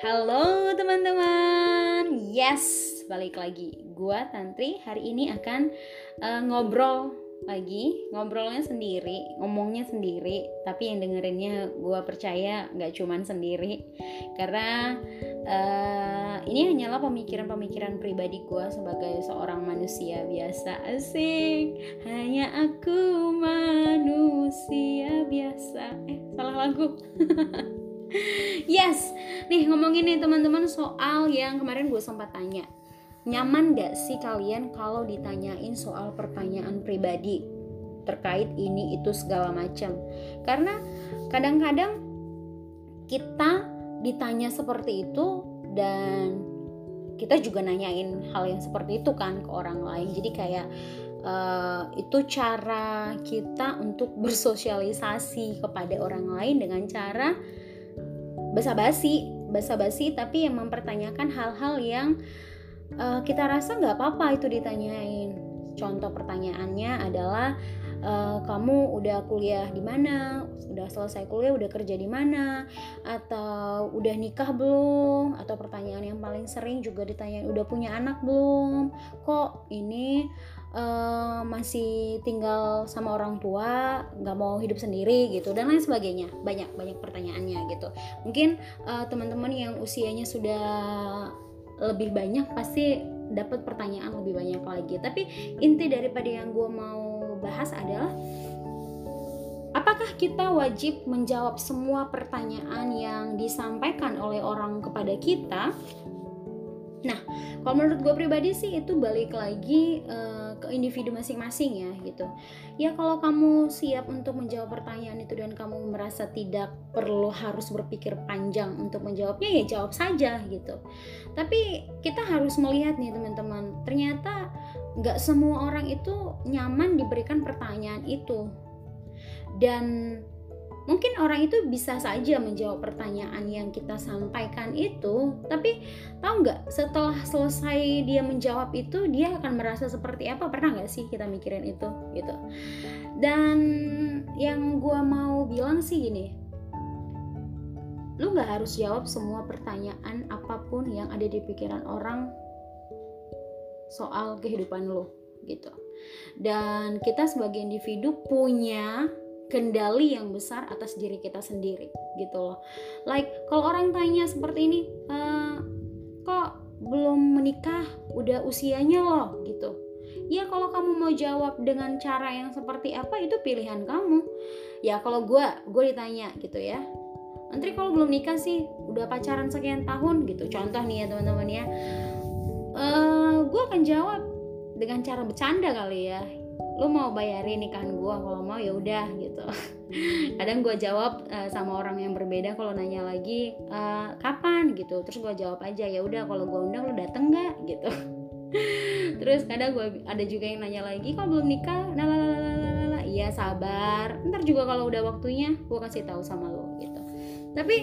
Halo teman-teman, yes balik lagi. Gua Tantri hari ini akan uh, ngobrol lagi, ngobrolnya sendiri, ngomongnya sendiri. Tapi yang dengerinnya gua percaya nggak cuman sendiri, karena uh, ini hanyalah pemikiran-pemikiran pribadi gua sebagai seorang manusia biasa. Asik, hanya aku manusia biasa. Eh salah lagu. yes. Nih ngomongin nih teman-teman soal yang kemarin gue sempat tanya. Nyaman gak sih kalian kalau ditanyain soal pertanyaan pribadi terkait ini itu segala macam? Karena kadang-kadang kita ditanya seperti itu dan kita juga nanyain hal yang seperti itu kan ke orang lain. Jadi kayak uh, itu cara kita untuk bersosialisasi kepada orang lain dengan cara basa-basi basa-basi tapi yang mempertanyakan hal-hal yang uh, kita rasa nggak apa-apa itu ditanyain. Contoh pertanyaannya adalah uh, kamu udah kuliah di mana? Udah selesai kuliah udah kerja di mana? Atau udah nikah belum? Atau pertanyaan yang paling sering juga ditanyain udah punya anak belum? Kok ini uh, masih tinggal sama orang tua nggak mau hidup sendiri gitu dan lain sebagainya. Banyak banyak pertanyaannya gitu. Mungkin uh, teman-teman yang usianya sudah lebih banyak pasti dapat pertanyaan lebih banyak lagi. Tapi inti daripada yang gue mau bahas adalah Apakah kita wajib menjawab semua pertanyaan yang disampaikan oleh orang kepada kita? Nah, kalau menurut gue pribadi sih itu balik lagi uh, ke individu masing-masing ya gitu. Ya kalau kamu siap untuk menjawab pertanyaan itu dan kamu merasa tidak perlu harus berpikir panjang untuk menjawabnya ya jawab saja gitu. Tapi kita harus melihat nih teman-teman, ternyata nggak semua orang itu nyaman diberikan pertanyaan itu. Dan mungkin orang itu bisa saja menjawab pertanyaan yang kita sampaikan itu tapi tahu nggak setelah selesai dia menjawab itu dia akan merasa seperti apa? Pernah nggak sih kita mikirin itu gitu? Dan yang gue mau bilang sih gini lu nggak harus jawab semua pertanyaan apa pun yang ada di pikiran orang soal kehidupan lo gitu. Dan kita sebagai individu punya kendali yang besar atas diri kita sendiri gitu loh. Like kalau orang tanya seperti ini e, kok belum menikah? Udah usianya loh gitu. Ya kalau kamu mau jawab dengan cara yang seperti apa itu pilihan kamu. Ya kalau gue gue ditanya gitu ya nanti kalau belum nikah sih? Udah pacaran sekian tahun? Gitu. Contoh nih ya teman-teman ya. Uh, gue akan jawab dengan cara bercanda kali ya lo mau bayarin nikahan gue kalau mau ya udah gitu. Kadang gue jawab uh, sama orang yang berbeda kalau nanya lagi uh, kapan? gitu. Terus gue jawab aja ya udah kalau gue undang lo dateng nggak? gitu. Terus kadang gue ada juga yang nanya lagi kok belum nikah? Nah lah iya sabar. Ntar juga kalau udah waktunya gue kasih tahu sama lo gitu. Tapi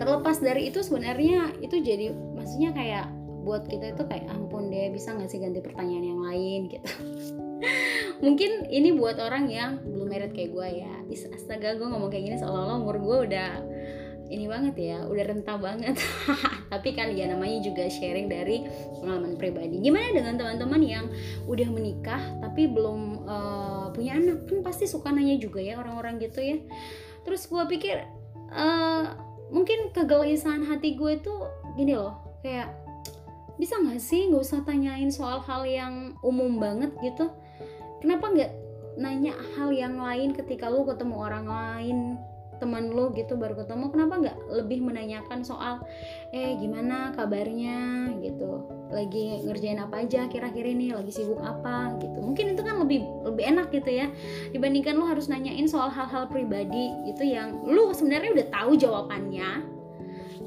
terlepas dari itu sebenarnya itu jadi maksudnya kayak buat kita itu kayak ampun deh bisa nggak sih ganti pertanyaan yang lain? gitu mungkin ini buat orang yang belum merit kayak gue ya. Astaga gue ngomong kayak gini seolah-olah umur gue udah ini banget ya udah rentah banget. Tapi kan ya namanya juga sharing dari pengalaman pribadi. Gimana dengan teman-teman yang udah menikah tapi belum uh, punya anak? Kan pasti suka nanya juga ya orang-orang gitu ya. Terus gue pikir uh, mungkin kegelisahan hati gue tuh gini loh kayak bisa nggak sih nggak usah tanyain soal hal yang umum banget gitu kenapa nggak nanya hal yang lain ketika lu ketemu orang lain teman lu gitu baru ketemu? Kenapa nggak lebih menanyakan soal eh gimana kabarnya? gitu. Lagi ngerjain apa aja kira-kira ini? Lagi sibuk apa? gitu. Mungkin itu kan lebih lebih enak gitu ya dibandingkan lu harus nanyain soal hal-hal pribadi gitu yang lu sebenarnya udah tahu jawabannya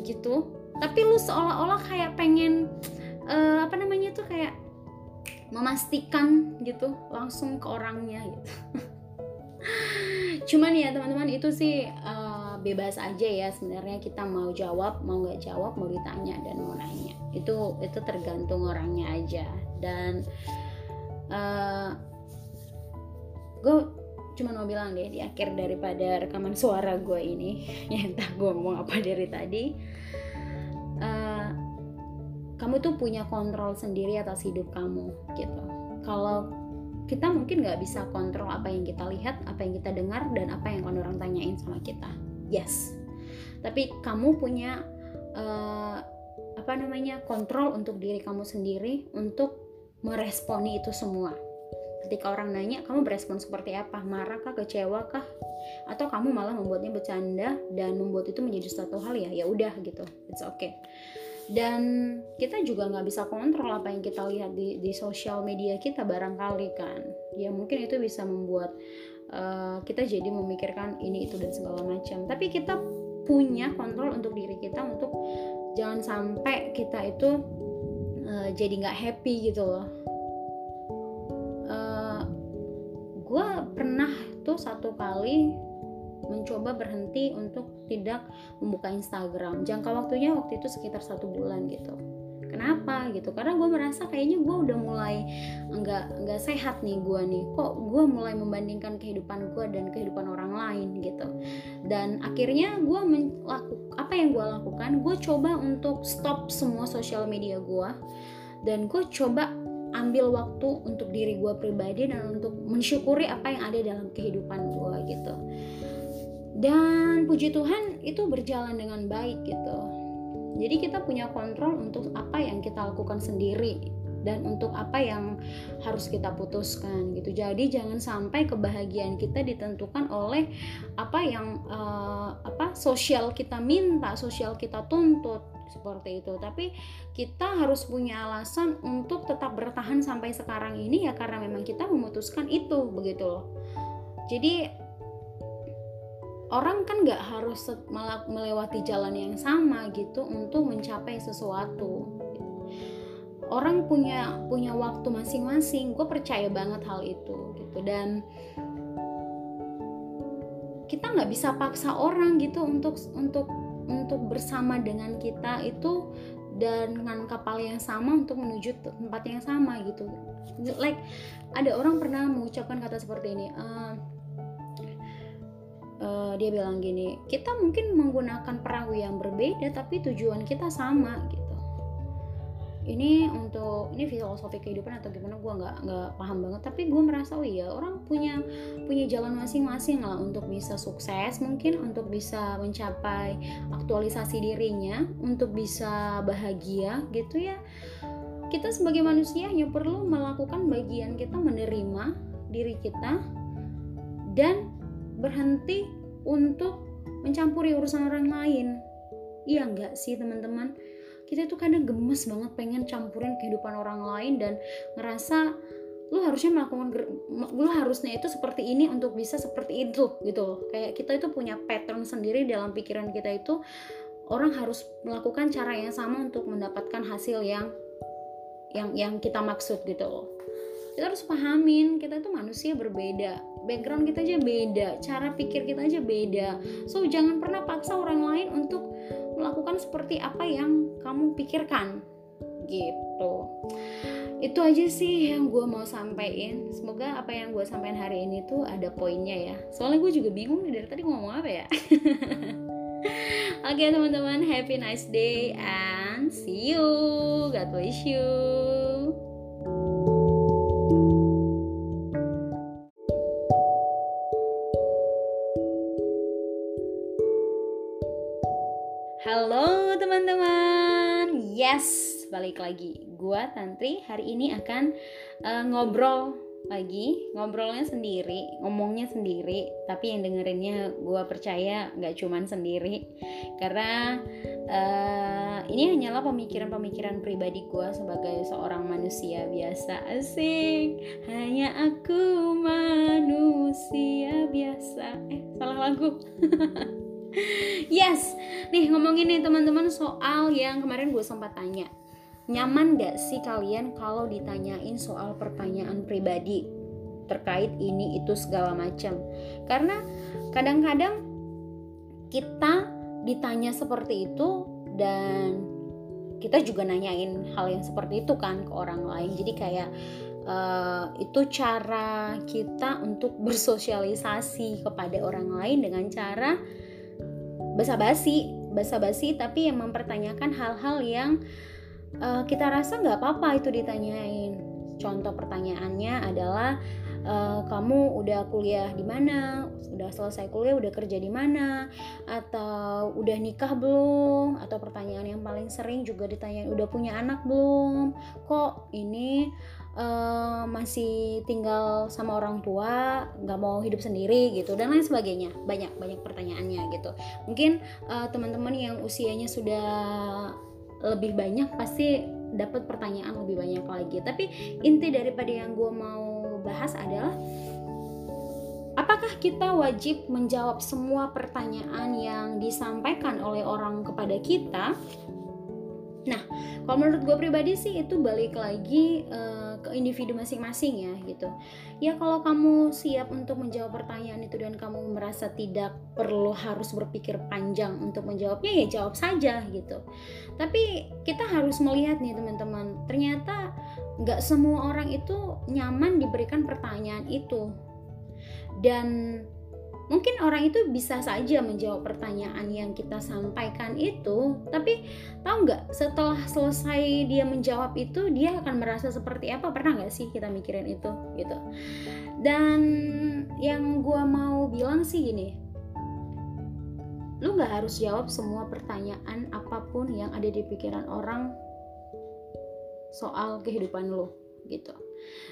gitu. Tapi lu seolah-olah kayak pengen uh, apa namanya tuh kayak memastikan gitu langsung ke orangnya gitu. Cuman ya teman-teman itu sih uh, bebas aja ya sebenarnya. Kita mau jawab mau nggak jawab mau ditanya dan mau nanya. Itu itu tergantung orangnya aja. Dan uh, eh, gue cuma mau bilang deh di akhir daripada rekaman suara gue ini ya entah gue ngomong apa dari tadi kamu tuh punya kontrol sendiri atas hidup kamu gitu. Kalau kita mungkin nggak bisa kontrol apa yang kita lihat apa yang kita dengar dan apa yang orang tanyain sama kita. Yes. Tapi kamu punya uh, apa namanya kontrol untuk diri kamu sendiri untuk meresponi itu semua. Ketika orang nanya kamu berespon seperti apa? Marah kah? Kecewa kah? Atau kamu malah membuatnya bercanda dan membuat itu menjadi suatu hal ya ya udah gitu. It's okay dan kita juga nggak bisa kontrol apa yang kita lihat di di sosial media kita barangkali kan. Ya mungkin itu bisa membuat uh, kita jadi memikirkan ini itu dan segala macam. Tapi kita punya kontrol untuk diri kita untuk jangan sampai kita itu uh, jadi nggak happy gitu loh. Uh, eh, gue pernah tuh satu kali mencoba berhenti untuk tidak membuka Instagram. Jangka waktunya waktu itu sekitar satu bulan gitu. Kenapa gitu? Karena gue merasa kayaknya gue udah mulai nggak nggak sehat nih gue nih. Kok gue mulai membandingkan kehidupan gue dan kehidupan orang lain gitu. Dan akhirnya gue melakukan apa yang gue lakukan? Gue coba untuk stop semua sosial media gue dan gue coba ambil waktu untuk diri gue pribadi dan untuk mensyukuri apa yang ada dalam kehidupan gue gitu dan puji Tuhan itu berjalan dengan baik gitu jadi kita punya kontrol untuk apa yang kita lakukan sendiri dan untuk apa yang harus kita putuskan gitu. Jadi jangan sampai kebahagiaan kita ditentukan oleh apa yang uh, apa sosial kita minta, sosial kita tuntut seperti itu. Tapi kita harus punya alasan untuk tetap bertahan sampai sekarang ini ya karena memang kita memutuskan itu begitu loh. Jadi orang kan nggak harus melewati jalan yang sama gitu untuk mencapai sesuatu. Orang punya punya waktu masing-masing. Gue percaya banget hal itu gitu. Dan kita nggak bisa paksa orang gitu untuk untuk untuk bersama dengan kita itu dan dengan kapal yang sama untuk menuju tempat yang sama gitu. Like ada orang pernah mengucapkan kata seperti ini uh, uh, dia bilang gini kita mungkin menggunakan perahu yang berbeda tapi tujuan kita sama gitu. Ini untuk ini filosofi kehidupan atau gimana gue nggak nggak paham banget. Tapi gue merasa oh iya orang punya punya jalan masing-masing lah untuk bisa sukses mungkin untuk bisa mencapai aktualisasi dirinya untuk bisa bahagia gitu ya. Kita sebagai manusia hanya perlu melakukan bagian kita menerima diri kita dan berhenti untuk mencampuri urusan orang lain. Iya enggak sih teman-teman? Kita tuh kadang gemes banget pengen campurin kehidupan orang lain dan ngerasa lu harusnya melakukan lu harusnya itu seperti ini untuk bisa seperti itu gitu loh. Kayak kita itu punya pattern sendiri dalam pikiran kita itu orang harus melakukan cara yang sama untuk mendapatkan hasil yang yang yang kita maksud gitu loh kita harus pahamin kita itu manusia berbeda. Background kita aja beda cara pikir kita aja beda. So jangan pernah paksa orang lain untuk melakukan seperti apa yang kamu pikirkan. Gitu. Itu aja sih yang gue mau sampaikan semoga apa yang gue sampaikan hari ini tuh ada poinnya ya. Soalnya gue juga bingung dari tadi ngomong apa ya? Oke okay, teman-teman happy nice day and see you. God bless you yes balik lagi. Gua Tantri hari ini akan uh, ngobrol lagi, ngobrolnya sendiri, ngomongnya sendiri, tapi yang dengerinnya gue percaya nggak cuman sendiri, karena uh, ini hanyalah pemikiran-pemikiran pribadi gue sebagai seorang manusia biasa asing. Hanya aku manusia biasa. Eh salah lagu. yes, nih ngomongin nih teman-teman soal yang kemarin gue sempat tanya. Nyaman gak sih kalian kalau ditanyain soal pertanyaan pribadi terkait ini itu segala macam? Karena kadang-kadang kita ditanya seperti itu dan kita juga nanyain hal yang seperti itu kan ke orang lain. Jadi kayak uh, itu cara kita untuk bersosialisasi kepada orang lain dengan cara basa-basi basa-basi tapi yang mempertanyakan hal-hal yang uh, kita rasa nggak apa-apa itu ditanyain. Contoh pertanyaannya adalah uh, kamu udah kuliah di mana? Udah selesai kuliah udah kerja di mana? Atau udah nikah belum? Atau pertanyaan yang paling sering juga ditanyain udah punya anak belum? Kok ini uh, masih tinggal sama orang tua nggak mau hidup sendiri gitu dan lain sebagainya. Banyak banyak pertanyaannya gitu. Mungkin uh, teman-teman yang usianya sudah lebih banyak pasti dapat pertanyaan lebih banyak lagi. Tapi inti daripada yang gue mau bahas adalah apakah kita wajib menjawab semua pertanyaan yang disampaikan oleh orang kepada kita? Nah kalau menurut gue pribadi sih itu balik lagi uh, ke individu masing-masing ya gitu. Ya kalau kamu siap untuk menjawab pertanyaan itu dan kamu merasa tidak perlu harus berpikir panjang untuk menjawabnya ya jawab saja gitu. Tapi kita harus melihat nih teman-teman ternyata nggak semua orang itu nyaman diberikan pertanyaan itu. Dan mungkin orang itu bisa saja menjawab pertanyaan yang kita sampaikan itu tapi tahu nggak setelah selesai dia menjawab itu dia akan merasa seperti apa? Pernah nggak sih kita mikirin itu gitu? Dan yang gue mau bilang sih gini lu nggak harus jawab semua pertanyaan apa pun yang ada di pikiran orang soal kehidupan lu gitu.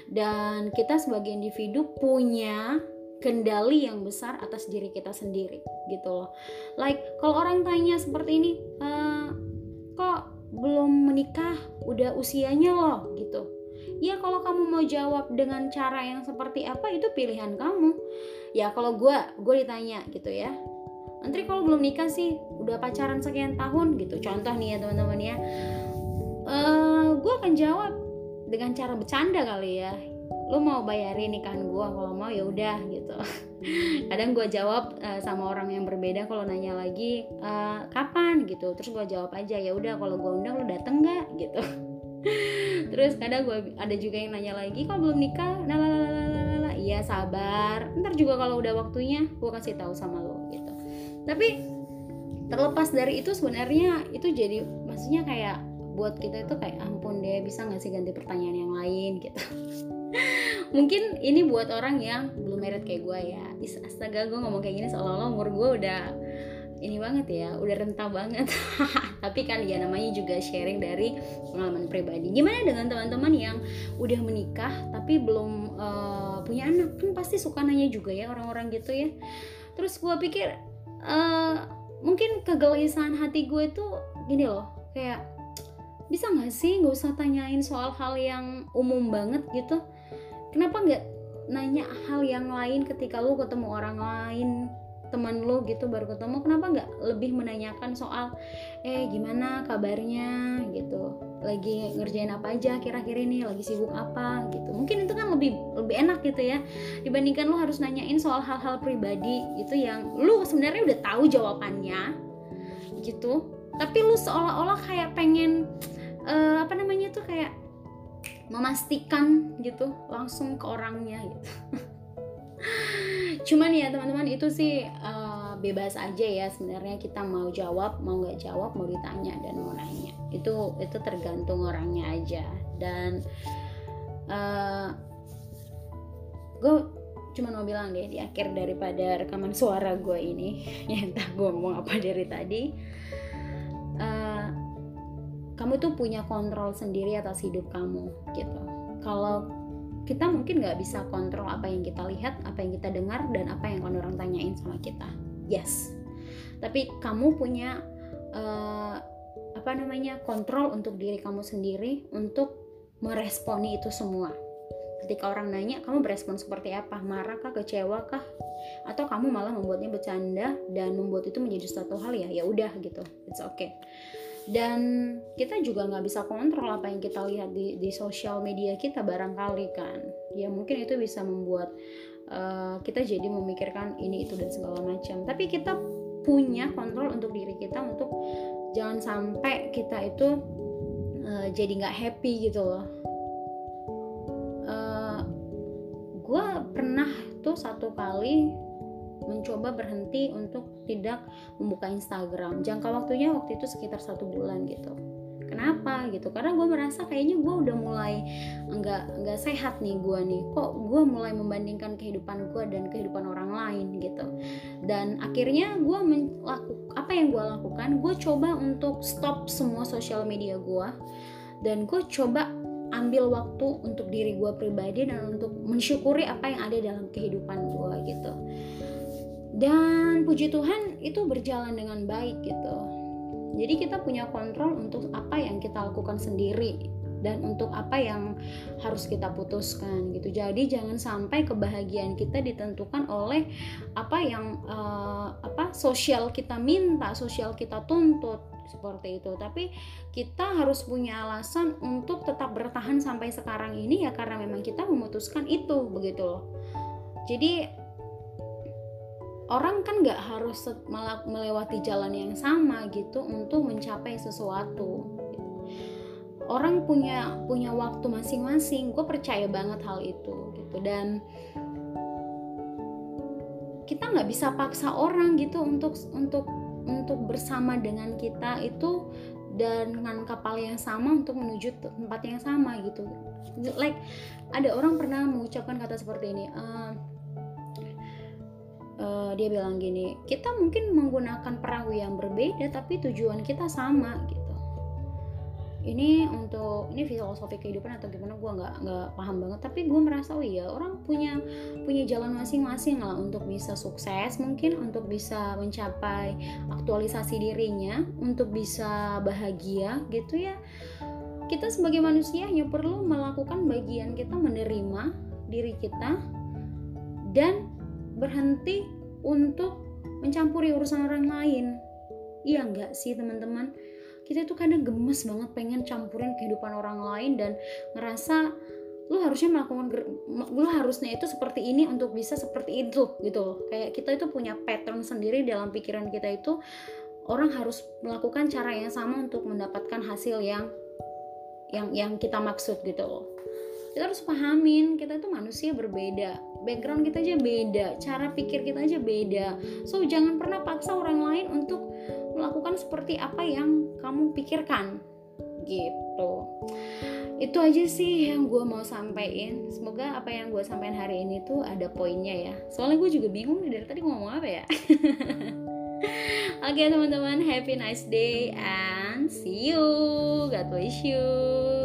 Dan kita sebagai individu punya kendali yang besar atas diri kita sendiri gitu loh. Like kalau orang tanya seperti ini e, kok belum menikah? Udah usianya loh gitu. Ya kalau kamu mau jawab dengan cara yang seperti apa itu pilihan kamu. Ya kalau gue gue ditanya gitu ya. Nanti kalau belum nikah sih? Udah pacaran sekian tahun? Gitu. Contoh nih ya teman-teman ya. Uh, gue akan jawab dengan cara bercanda kali ya lo mau bayarin nikahan gue kalau mau ya udah gitu. Kadang gue jawab uh, sama orang yang berbeda kalau nanya lagi uh, kapan? gitu. Terus gue jawab aja ya udah kalau gue undang lo dateng nggak? gitu. Terus kadang gue ada juga yang nanya lagi kalau belum nikah? Nah lah iya sabar. Ntar juga kalau udah waktunya gue kasih tahu sama lo gitu. Tapi terlepas dari itu sebenarnya itu jadi maksudnya kayak buat kita itu kayak ampun deh bisa nggak sih ganti pertanyaan yang lain? gitu mungkin ini buat orang yang belum merit kayak gue ya. Is, astaga gue ngomong kayak gini seolah-olah umur gue udah ini banget ya udah rentah banget. Tapi kan ya namanya juga sharing dari pengalaman pribadi. Gimana dengan teman-teman yang udah menikah tapi belum uh, punya anak? Kan pasti suka nanya juga ya orang-orang gitu ya. Terus gue pikir uh, mungkin kegelisahan hati gue itu gini loh kayak bisa nggak sih nggak usah tanyain soal hal yang umum banget gitu kenapa nggak nanya hal yang lain ketika lu ketemu orang lain teman lu gitu baru ketemu? Kenapa nggak lebih menanyakan soal eh gimana kabarnya? gitu. Lagi ngerjain apa aja kira-kira ini? Lagi sibuk apa? gitu. Mungkin itu kan lebih lebih enak gitu ya dibandingkan lu harus nanyain soal hal-hal pribadi gitu yang lu sebenarnya udah tahu jawabannya gitu. Tapi lu seolah-olah kayak pengen uh, apa namanya tuh kayak memastikan gitu langsung ke orangnya gitu. Cuman ya teman-teman itu sih uh, bebas aja ya sebenarnya. Kita mau jawab mau nggak jawab mau ditanya dan mau nanya. Itu itu tergantung orangnya aja. Dan uh, eh, gue cuma mau bilang deh di akhir daripada rekaman suara gue ini ya entah gue ngomong apa dari tadi kamu tuh punya kontrol sendiri atas hidup kamu gitu. Kalau kita mungkin nggak bisa kontrol apa yang kita lihat apa yang kita dengar dan apa yang orang tanyain sama kita. Yes. Tapi kamu punya uh, apa namanya kontrol untuk diri kamu sendiri untuk meresponi itu semua. Ketika orang nanya kamu berespon seperti apa? Marah kah? Kecewa kah? Atau kamu malah membuatnya bercanda dan membuat itu menjadi suatu hal ya ya udah gitu. It's okay dan kita juga nggak bisa kontrol apa yang kita lihat di di sosial media kita barangkali kan. Ya mungkin itu bisa membuat uh, kita jadi memikirkan ini itu dan segala macam. Tapi kita punya kontrol untuk diri kita untuk jangan sampai kita itu uh, jadi nggak happy gitu loh. Uh, eh, gue pernah tuh satu kali mencoba berhenti untuk tidak membuka Instagram. Jangka waktunya waktu itu sekitar satu bulan gitu. Kenapa gitu? Karena gue merasa kayaknya gue udah mulai nggak nggak sehat nih gue nih. Kok gue mulai membandingkan kehidupan gue dan kehidupan orang lain gitu. Dan akhirnya gue melakukan apa yang gue lakukan? Gue coba untuk stop semua sosial media gue dan gue coba ambil waktu untuk diri gue pribadi dan untuk mensyukuri apa yang ada dalam kehidupan gue gitu dan puji Tuhan itu berjalan dengan baik gitu jadi kita punya kontrol untuk apa yang kita lakukan sendiri dan untuk apa yang harus kita putuskan gitu. Jadi jangan sampai kebahagiaan kita ditentukan oleh apa yang uh, apa sosial kita minta, sosial kita tuntut seperti itu. Tapi kita harus punya alasan untuk tetap bertahan sampai sekarang ini ya karena memang kita memutuskan itu begitu loh. Jadi orang kan nggak harus melewati jalan yang sama gitu untuk mencapai sesuatu. Orang punya punya waktu masing-masing. Gue percaya banget hal itu gitu. Dan kita nggak bisa paksa orang gitu untuk untuk untuk bersama dengan kita itu dan dengan kapal yang sama untuk menuju tempat yang sama gitu. Like ada orang pernah mengucapkan kata seperti ini uh, uh, dia bilang gini kita mungkin menggunakan perahu yang berbeda tapi tujuan kita sama gitu. Ini untuk ini filosofi kehidupan atau gimana gue nggak nggak paham banget. Tapi gue merasa oh iya orang punya punya jalan masing-masing lah untuk bisa sukses mungkin untuk bisa mencapai aktualisasi dirinya untuk bisa bahagia gitu ya. Kita sebagai manusia hanya perlu melakukan bagian kita menerima diri kita dan berhenti untuk mencampuri urusan orang lain. Iya enggak sih teman-teman? Kita itu kadang gemes banget pengen campurin kehidupan orang lain dan ngerasa lu harusnya melakukan lu harusnya itu seperti ini untuk bisa seperti itu gitu loh. Kayak kita itu punya pattern sendiri dalam pikiran kita itu orang harus melakukan cara yang sama untuk mendapatkan hasil yang yang yang kita maksud gitu loh. Kita harus pahamin kita itu manusia berbeda background kita aja beda cara pikir kita aja beda. So jangan pernah paksa orang lain untuk melakukan seperti apa yang kamu pikirkan. Gitu. Itu aja sih yang gue mau sampaikan semoga apa yang gue sampaikan hari ini tuh ada poinnya ya. Soalnya gue juga bingung nih dari tadi ngomong apa ya? Oke okay, teman-teman happy nice day and see you. God bless you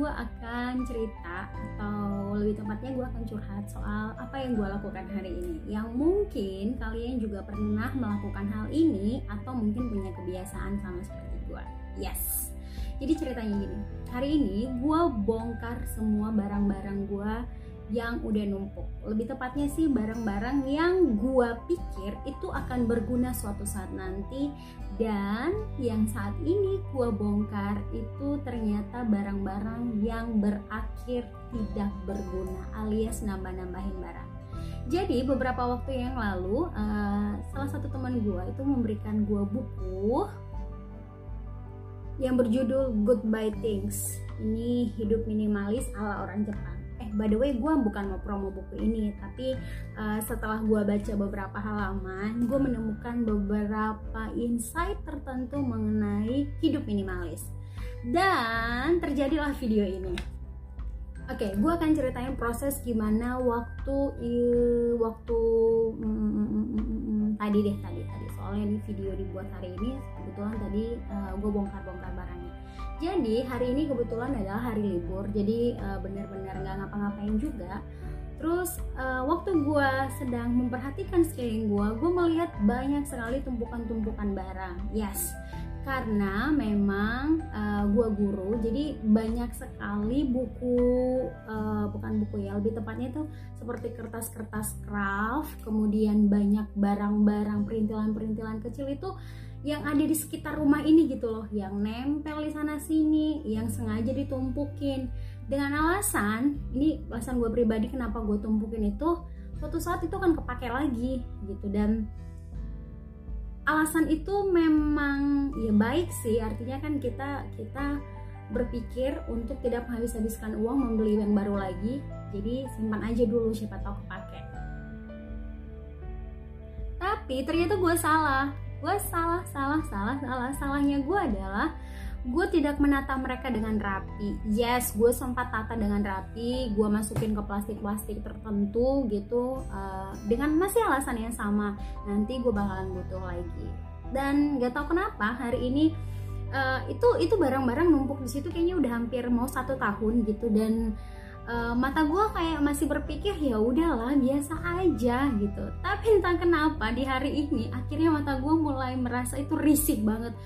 gue akan cerita atau lebih tepatnya gue akan curhat soal apa yang gue lakukan hari ini. Yang mungkin kalian juga pernah melakukan hal ini atau mungkin punya kebiasaan sama seperti gue yes. Jadi ceritanya gini hari ini gue bongkar semua barang-barang gue yang udah numpuk. Lebih tepatnya sih barang-barang yang gua pikir itu akan berguna suatu saat nanti dan yang saat ini gua bongkar itu ternyata barang-barang yang berakhir tidak berguna alias nambah-nambahin barang. Jadi beberapa waktu yang lalu uh, salah satu teman gua itu memberikan gua buku yang berjudul Goodbye Things. Ini hidup minimalis ala orang Jepang by the way gue bukan mau promo buku ini tapi uh, setelah gue baca beberapa halaman gue menemukan beberapa insight tertentu mengenai hidup minimalis. Dan terjadilah video ini. Oke, okay, gue akan ceritain proses gimana waktu waktu mm, mm, mm, tadi deh tadi tadi. Soalnya ini video dibuat hari ini kebetulan tadi uh, gue bongkar-bongkar barangnya jadi hari ini kebetulan adalah hari libur, jadi uh, benar-benar nggak ngapa-ngapain juga. Terus uh, waktu gue sedang memperhatikan sekeliling gue, gue melihat banyak sekali tumpukan-tumpukan barang. Yes, karena memang uh, gue guru, jadi banyak sekali buku, uh, bukan buku ya, lebih tepatnya itu seperti kertas-kertas craft, kemudian banyak barang-barang perintilan-perintilan kecil itu yang ada di sekitar rumah ini gitu loh. Yang nempel di sana sini yang sengaja ditumpukin. Dengan alasan ini alasan gue pribadi kenapa gue tumpukin itu suatu saat itu kan kepake lagi gitu. Dan alasan itu memang ya baik sih. Artinya kan kita kita berpikir untuk tidak menghabis-habiskan uang membeli yang baru lagi. Jadi simpan aja dulu siapa tahu kepake. Tapi ternyata gue salah gue salah salah salah salah. Salahnya gue adalah gue tidak menata mereka dengan rapi. Yes gue sempat tata dengan rapi. Gue masukin ke plastik-plastik tertentu gitu uh, dengan masih alasan yang sama. Nanti gue bakalan butuh lagi. Dan gak tau kenapa hari ini uh, itu itu barang-barang numpuk di situ kayaknya udah hampir mau satu tahun gitu. Dan uh, mata gue kayak masih berpikir ya udahlah biasa aja gitu. Tapi entah kenapa di hari ini akhirnya mata gue mulai merasa itu risih banget.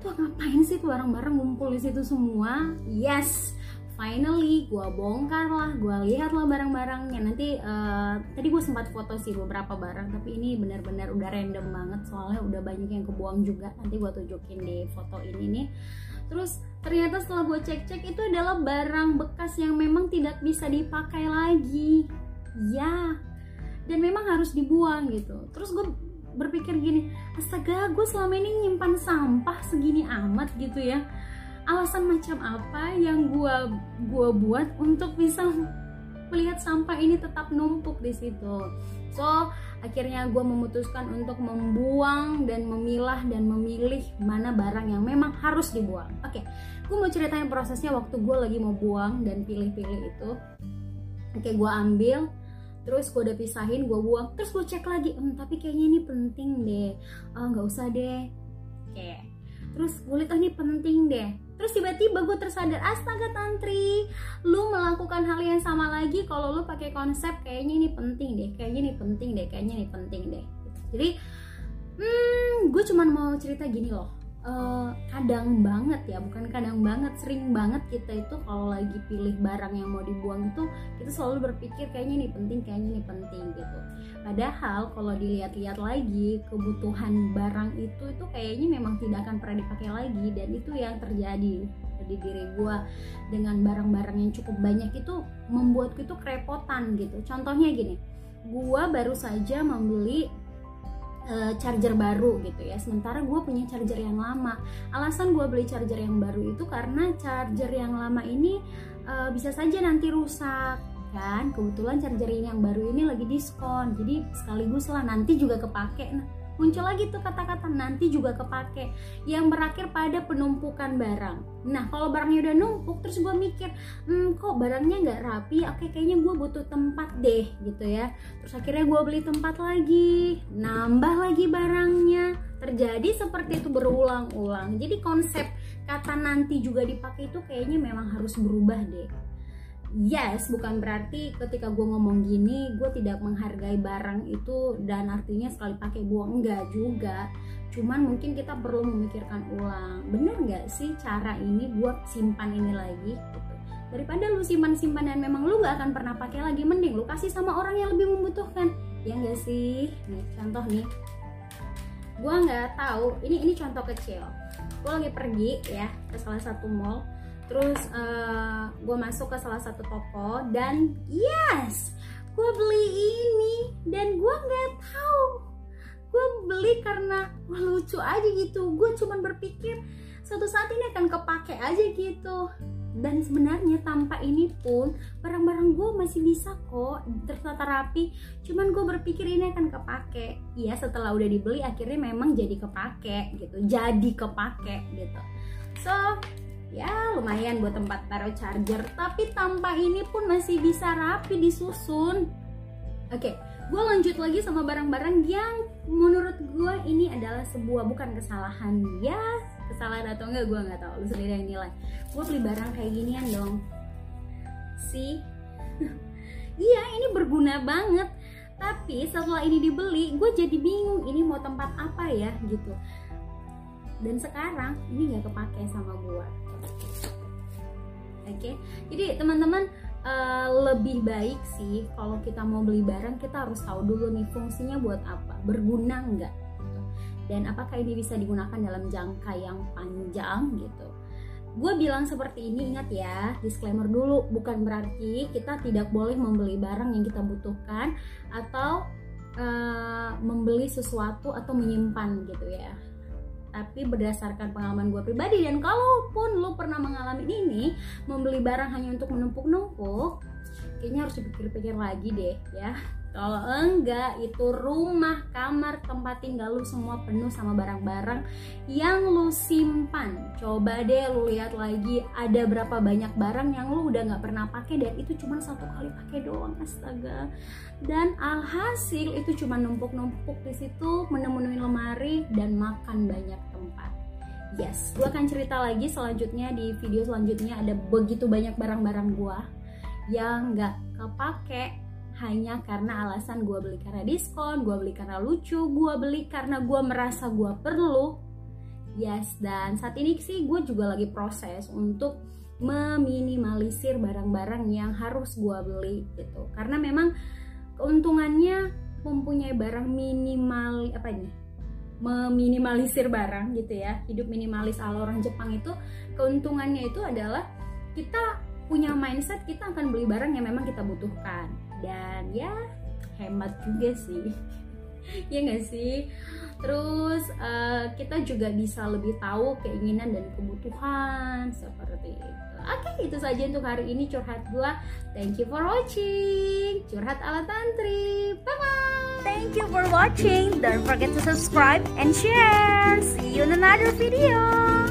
Tuh ngapain sih tuh barang-barang ngumpul di situ semua? Yes finally gue bongkar lah gue lihat lah barang-barangnya. Nanti uh, tadi gue sempat foto sih beberapa barang tapi ini benar-benar udah random banget soalnya udah banyak yang kebuang juga. Nanti gue tunjukin di foto ini nih. Terus ternyata setelah gue cek-cek itu adalah barang bekas yang memang tidak bisa dipakai lagi. Ya dan memang harus dibuang gitu. Terus gue berpikir gini astaga gue selama ini nyimpan sampah segini amat gitu ya. Alasan macam apa yang gue gua buat untuk bisa melihat sampah ini tetap numpuk di situ? So akhirnya gue memutuskan untuk membuang dan memilah dan memilih mana barang yang memang harus dibuang. Oke okay, gue mau ceritain prosesnya waktu gue lagi mau buang dan pilih-pilih itu. Oke okay, gue ambil terus gue udah pisahin gue buang. Terus gue cek lagi hmm, tapi kayaknya ini penting deh. Ah, nggak oh, usah deh. Oke terus gue lihat oh, ini penting deh terus tiba-tiba gue tersadar astaga tantri lu melakukan hal yang sama lagi kalau lu pakai konsep kayaknya ini penting deh kayaknya ini penting deh kayaknya ini penting deh. Jadi hmm gue cuman mau cerita gini loh uh, kadang banget ya bukan kadang banget sering banget kita itu kalau lagi pilih barang yang mau dibuang itu kita selalu berpikir kayaknya ini penting kayaknya ini penting gitu. Padahal kalau dilihat-lihat lagi kebutuhan barang itu itu kayaknya memang tidak akan pernah dipakai lagi dan itu yang terjadi di diri gue dengan barang-barang yang cukup banyak itu membuatku itu kerepotan gitu. Contohnya gini gue baru saja membeli uh, charger baru gitu ya. Sementara gue punya charger yang lama. Alasan gue beli charger yang baru itu karena charger yang lama ini uh, bisa saja nanti rusak kan? Kebetulan charger ini yang baru ini lagi diskon. Jadi sekaligus lah nanti juga kepake. Nah muncul lagi tuh kata-kata nanti juga kepake. Yang berakhir pada penumpukan barang. Nah kalau barangnya udah numpuk terus gue mikir hmm, kok barangnya nggak rapi? Oke kayaknya gue butuh tempat deh gitu ya. Terus akhirnya gue beli tempat lagi nambah lagi barangnya. Terjadi seperti itu berulang-ulang. Jadi konsep kata nanti juga dipakai itu kayaknya memang harus berubah deh yes bukan berarti ketika gue ngomong gini gue tidak menghargai barang itu dan artinya sekali pakai buang. Enggak juga. Cuman mungkin kita perlu memikirkan ulang bener nggak sih cara ini buat simpan ini lagi? Daripada lu simpan-simpan dan memang lu gak akan pernah pakai lagi mending lu kasih sama orang yang lebih membutuhkan. Ya enggak sih? Nih contoh nih. Gue nggak tahu. Ini ini contoh kecil. Gue lagi pergi ya ke salah satu mall terus uh, eh, gue masuk ke salah satu toko dan yes gue beli ini dan gue nggak tahu. Gue beli karena lucu aja gitu. Gue cuman berpikir suatu saat ini akan kepake aja gitu. Dan sebenarnya tanpa ini pun barang-barang gue masih bisa kok tertata rapi. Cuman gue berpikir ini akan kepake. Iya setelah udah dibeli akhirnya memang jadi kepake gitu. Jadi kepake gitu. So ya lumayan buat tempat taruh charger tapi tanpa ini pun masih bisa rapi disusun. Oke gue lanjut lagi sama barang-barang yang menurut gue ini adalah sebuah bukan kesalahan. Ya kesalahan atau enggak gue nggak tahu. Lu sendiri yang nilai. Gue beli barang kayak ginian dong. Sih. Iya ini berguna banget. Tapi setelah ini dibeli gue jadi bingung ini mau tempat apa ya gitu. Dan sekarang ini nggak kepake sama gue oke okay? jadi teman-teman uh, lebih baik sih kalau kita mau beli barang kita harus tahu dulu nih fungsinya buat apa berguna nggak dan apakah ini bisa digunakan dalam jangka yang panjang gitu gue bilang seperti ini ingat ya disclaimer dulu bukan berarti kita tidak boleh membeli barang yang kita butuhkan atau uh, membeli sesuatu atau menyimpan gitu ya tapi berdasarkan pengalaman gue pribadi dan kalaupun lo pernah mengalami ini membeli barang hanya untuk menumpuk-numpuk kayaknya harus dipikir-pikir lagi deh ya kalau enggak, itu rumah, kamar, tempat tinggal lu semua penuh sama barang-barang yang lu simpan. Coba deh lu lihat lagi ada berapa banyak barang yang lu udah nggak pernah pakai dan itu cuma satu kali pakai doang, astaga. Dan alhasil itu cuma numpuk-numpuk di situ, menemuin lemari dan makan banyak tempat. Yes, gue akan cerita lagi selanjutnya di video selanjutnya ada begitu banyak barang-barang gue yang nggak kepake hanya karena alasan gue beli karena diskon, gue beli karena lucu, gue beli karena gue merasa gue perlu. Yes, dan saat ini sih gue juga lagi proses untuk meminimalisir barang-barang yang harus gue beli gitu. Karena memang keuntungannya mempunyai barang minimal apa ini? meminimalisir barang gitu ya. Hidup minimalis ala orang Jepang itu keuntungannya itu adalah kita punya mindset kita akan beli barang yang memang kita butuhkan. Dan ya hemat juga sih. Ya nggak sih? Terus uh, kita juga bisa lebih tahu keinginan dan kebutuhan seperti itu. Oke itu saja untuk hari ini curhat gua. Thank you for watching. Curhat ala tantri. Bye bye thank you for watching. Don't forget to subscribe and share. See you in another video